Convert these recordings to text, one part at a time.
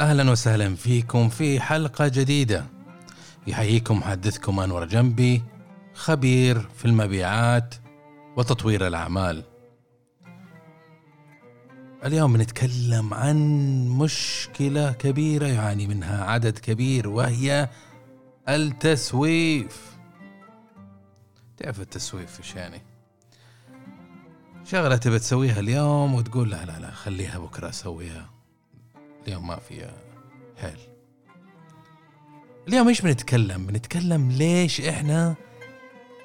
أهلا وسهلا فيكم في حلقة جديدة. يحييكم محدثكم أنور جنبي خبير في المبيعات وتطوير الأعمال. اليوم بنتكلم عن مشكلة كبيرة يعاني منها عدد كبير وهي التسويف. تعرف التسويف إيش يعني شغلة تبي تسويها اليوم وتقول لا لا لا خليها بكرة أسويها. اليوم ما في حيل اليوم إيش بنتكلم؟ بنتكلم ليش إحنا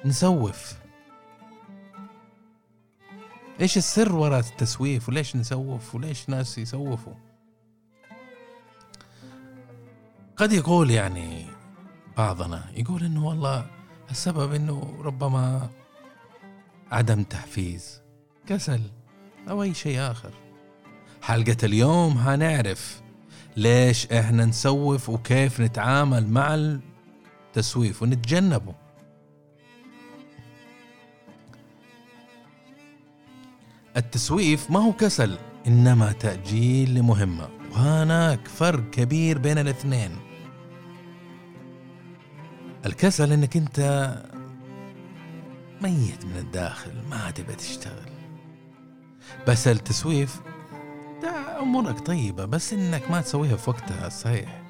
نسوف؟ إيش السر وراء التسويف؟ وليش نسوف؟ وليش ناس يسوفوا؟ قد يقول يعني بعضنا يقول إنه والله السبب إنه ربما عدم تحفيز كسل أو أي شيء آخر. حلقة اليوم هنعرف ليش إحنا نسوف وكيف نتعامل مع التسويف ونتجنبه. التسويف ما هو كسل إنما تأجيل لمهمة وهناك فرق كبير بين الاثنين. الكسل إنك أنت ميت من الداخل ما تبى تشتغل. بس التسويف ده أمورك طيبة بس إنك ما تسويها في وقتها الصحيح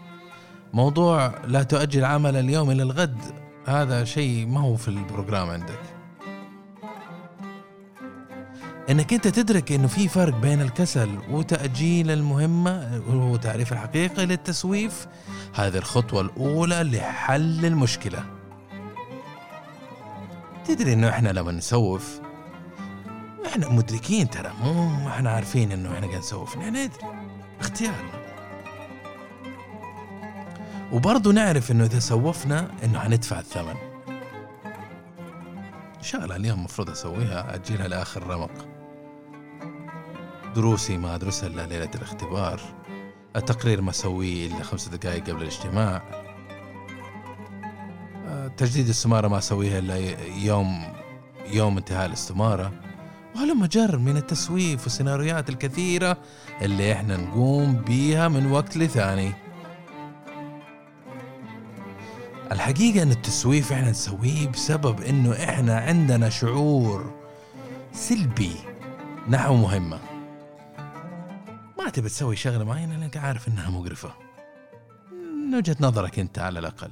موضوع لا تؤجل عمل اليوم إلى الغد هذا شيء ما هو في ال program عندك. إنك أنت تدرك إنه في فرق بين الكسل وتأجيل المهمة وهو تعريف الحقيقي للتسويف هذه الخطوة الأولى لحل المشكلة. تدري إنه إحنا لما نسوف إحنا مدركين ترى مو إحنا عارفين انه إحنا قاعد نسوف إحنا ندري. اختيارنا وبرضه نعرف انه إذا سوفنا إنه حندفع الثمن. شغلة اليوم المفروض أسويها اجلها لآخر رمق. دروسي ما ادرسها إلا ليلة الاختبار. التقرير ما أسويه إلا خمس دقائق قبل الاجتماع. تجديد السمارة ما أسويها إلا يوم يوم انتهاء الاستمارة. وهلم جر من التسويف والسيناريوهات الكثيرة اللي إحنا نقوم بيها من وقت لثاني. الحقيقة إن التسويف إحنا نسويه بسبب إنه إحنا عندنا شعور سلبي نحو مهمة. ما تبي تسوي شغلة معينة لأنك عارف إنها مقرفة. من وجهة نظرك أنت على الأقل.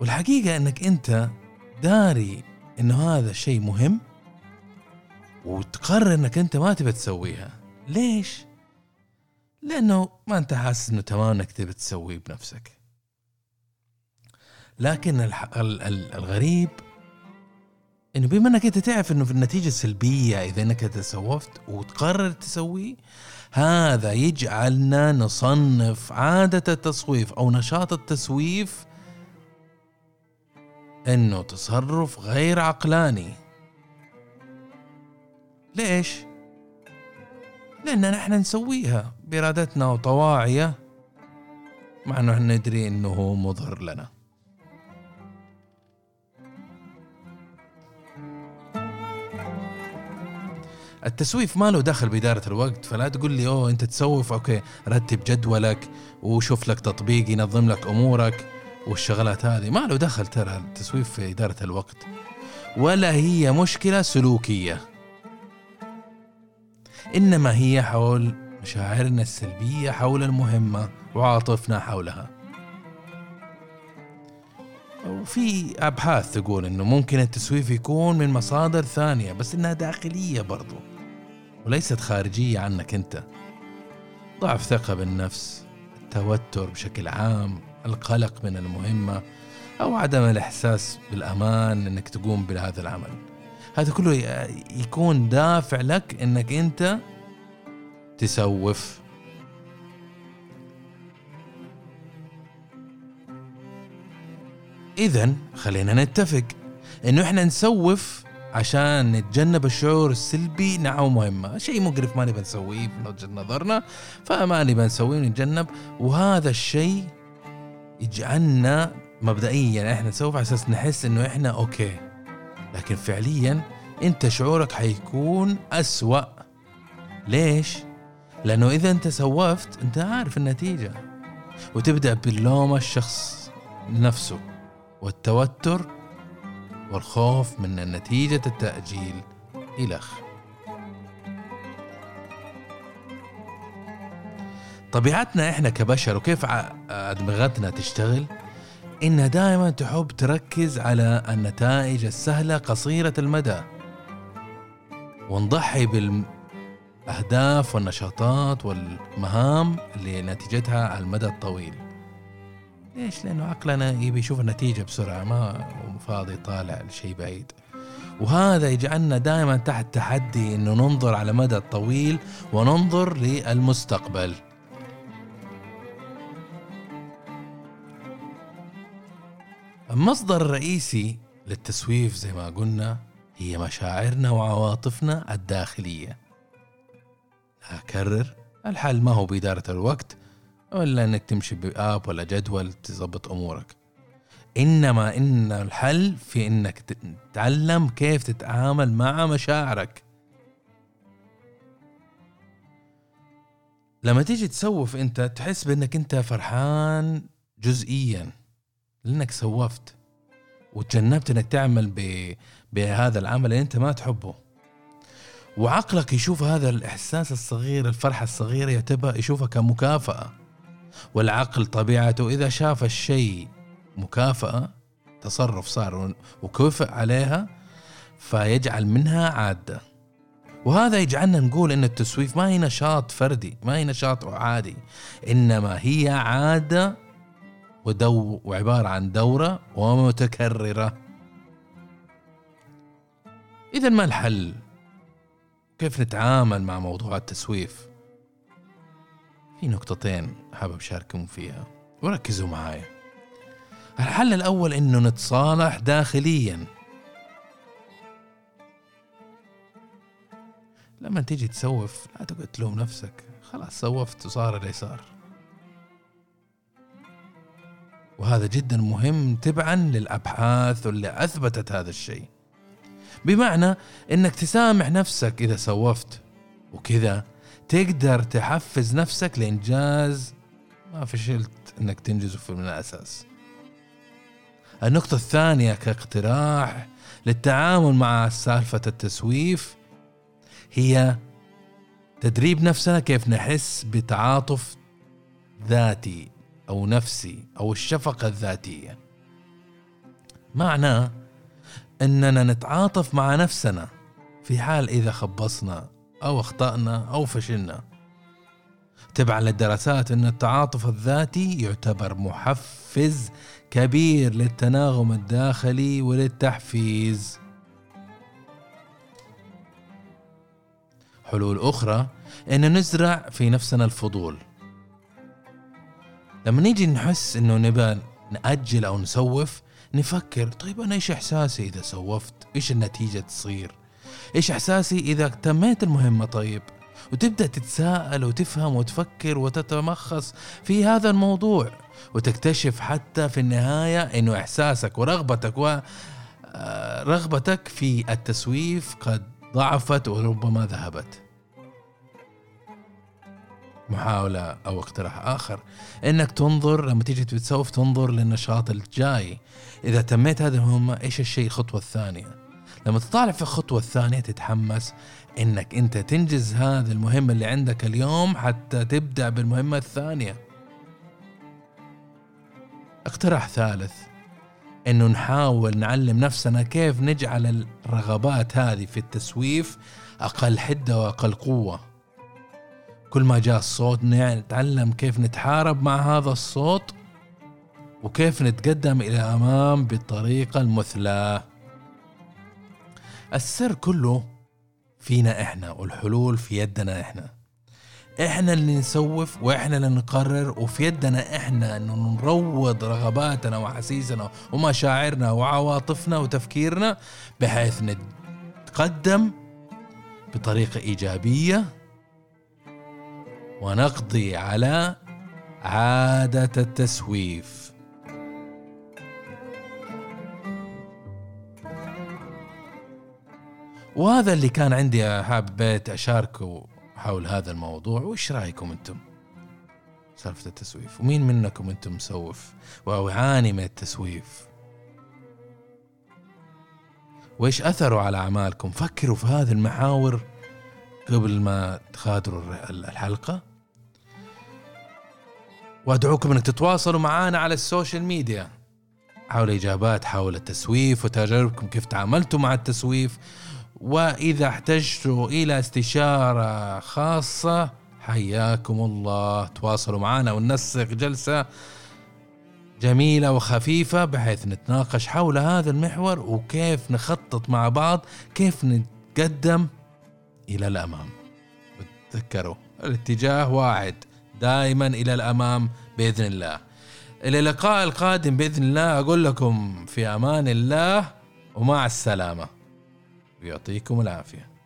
والحقيقة إنك أنت داري انه هذا الشيء مهم وتقرر إنك أنت ما تبي تسويها ليش لأنه ما أنت حاسس إنه تمام إنك تبي تسويه بنفسك لكن. الغريب إنه بما إنك أنت تعرف إنه في النتيجة السلبية إذا إنك تسوفت وتقرر تسويه هذا يجعلنا نصنف عادة التصويف أو نشاط التسويف إنه تصرف غير عقلاني. ليش؟ لأننا إحنا نسويها بإرادتنا وطواعية مع إحنا ندري إنه هو مضر لنا. التسويف ما له دخل بإدارة الوقت فلا تقول لي أوه أنت تسوف؟ okay رتب جدولك وشوف لك تطبيق ينظم لك أمورك. والشغلات هذه ما له دخل ترى التسويف في إدارة الوقت ولا هي مشكلة سلوكية. إنما هي حول مشاعرنا السلبية حول المهمة وعاطفنا حولها. وفي أبحاث تقول إنه ممكن التسويف يكون من مصادر ثانية بس إنها داخلية برضو وليست خارجية عنك أنت. ضعف ثقة بالنفس التوتر بشكل عام القلق من المهمة أو عدم الإحساس بالأمان أنك تقوم بهذا العمل. هذا كله يكون دافع لك أنك أنت تسوف. إذا خلينا نتفق إنه إحنا نسوف عشان نتجنب الشعور السلبي نحو مهمة. شيء مقرف ما نبي نسويه من وجهة نظرنا. فما نبي نسويه ونتجنب وهذا الشيء يجعلنا مبدئيا إحنا نسوي على أساس نحس إنه إحنا okay. لكن فعليا أنت شعورك حيكون أسوأ. ليش؟ لأنه إذا أنت سوفت أنت عارف النتيجة. وتبدأ باللوم الشخص نفسه والتوتر والخوف من نتيجة التأجيل إلخ طبيعتنا إحنا كبشر وكيف أدمغتنا تشتغل؟ إنها دائما تحب تركز على النتائج السهلة قصيرة المدى. ونضحي بالأهداف والنشاطات والمهام اللي نتيجتها على المدى الطويل. ليش؟ لأنه عقلنا يبي يشوف النتيجة بسرعة ما فاضي طالع لشيء بعيد. وهذا يجعلنا دائما تحت تحدي إنه ننظر على مدى الطويل وننظر للمستقبل. المصدر الرئيسي للتسويف زي ما قلنا هي مشاعرنا وعواطفنا الداخلية. أكرر الحل ما هو بإدارة الوقت ولا إنك تمشي بآب ولا جدول تظبط أمورك. إنما إن الحل في إنك تتعلم كيف تتعامل مع مشاعرك. لما تيجي تسوف أنت تحس بإنك أنت فرحان جزئيا. لأنك سوفت وتجنبت إنك تعمل. بهذا العمل اللي أنت ما تحبه وعقلك يشوف هذا الإحساس الصغير الفرحة الصغيرة يعتبر يشوفها كمكافأة والعقل طبيعته إذا شاف الشيء مكافأة تصرف صار وكفئ عليها فيجعل منها عادة وهذا يجعلنا نقول إن التسويف ما هي نشاط فردي ما هي نشاط عادي إنما هي عادة ودو وعبارة عن دورة ومتكررة. إذا ما الحل؟ كيف نتعامل مع موضوع التسويف؟ في نقطتين حابب أشارككم فيها. وركزوا معايا. الحل الأول إنه نتصالح داخليا. لما تيجي تسوف لا تقعد تلوم نفسك. خلاص سوفت وصار اللي صار. وهذا جدا مهم تبعا للأبحاث اللي أثبتت هذا الشيء. بمعنى إنك تسامح نفسك إذا سوفت وكذا تقدر تحفز نفسك لإنجاز ما فشلت إنك تنجزه من الأساس. النقطة الثانية كاقتراح للتعامل مع سالفة التسويف هي تدريب نفسنا كيف نحس بتعاطف ذاتي. أو نفسي أو الشفقة الذاتية. معناه أننا نتعاطف مع نفسنا في حال إذا خبصنا أو أخطأنا أو فشلنا. تبعا للدراسات أن التعاطف الذاتي يعتبر محفز كبير للتناغم الداخلي وللتحفيز. حلول أخرى أن نزرع في نفسنا الفضول. لما نيجي نحس إنه نبى نأجل أو نسوف نفكر طيب أنا إيش إحساسي إذا سوفت؟ إيش النتيجة تصير؟ إيش إحساسي إذا تميت المهمة؟ طيب وتبدأ تتساءل وتفهم وتفكر وتتمخص في هذا الموضوع وتكتشف حتى في النهاية إنه إحساسك ورغبتك و آه، رغبتك في التسويف قد ضعفت وربما ذهبت. محاولة أو اقتراح آخر إنك تنظر لما تيجي تسوف تنظر للنشاط الجاي. إذا تميت هذه المهمة إيش الشيء الخطوة الثانية؟ لما تطالع في الخطوة الثانية تتحمس إنك أنت تنجز هذه المهمة اللي عندك اليوم حتى تبدأ بالمهمة الثانية. اقتراح ثالث إنه نحاول نعلم نفسنا كيف نجعل الرغبات هذه في التسويف أقل حدة وأقل قوة. كل ما جاء الصوت نتعلم كيف نتحارب مع هذا الصوت وكيف نتقدم إلى الأمام بالطريقة المثلى. السر كله فينا إحنا والحلول في يدنا إحنا. إحنا اللي نسوف وإحنا اللي نقرر وفي يدنا إحنا أنه نروض رغباتنا وحسيسنا ومشاعرنا وعواطفنا وتفكيرنا بحيث نتقدم بطريقة إيجابية ونقضي على عادة التسويف. وهذا اللي كان عندي حبيت أشاركه حول هذا الموضوع وإيش رأيكم أنتم؟ سالفة التسويف. ومين منكم أنتم مسوف؟ أو يعاني من التسويف؟ وإيش أثره على أعمالكم؟ فكروا في هذه المحاور قبل ما تغادروا الحلقة. وأدعوكم أنك تتواصلوا معنا على ال social media. حول إجابات حول التسويف وتجاربكم كيف تعاملتوا مع التسويف. وإذا احتجتوا إلى استشارة خاصة حياكم الله. تواصلوا معنا وننسق جلسة جميلة وخفيفة بحيث نتناقش حول هذا المحور وكيف نخطط مع بعض كيف نتقدم إلى الأمام. تذكروا الاتجاه واحد. دائما إلى الأمام بإذن الله. إلى اللقاء القادم بإذن الله أقول لكم في أمان الله ومع السلامة. يعطيكم العافية.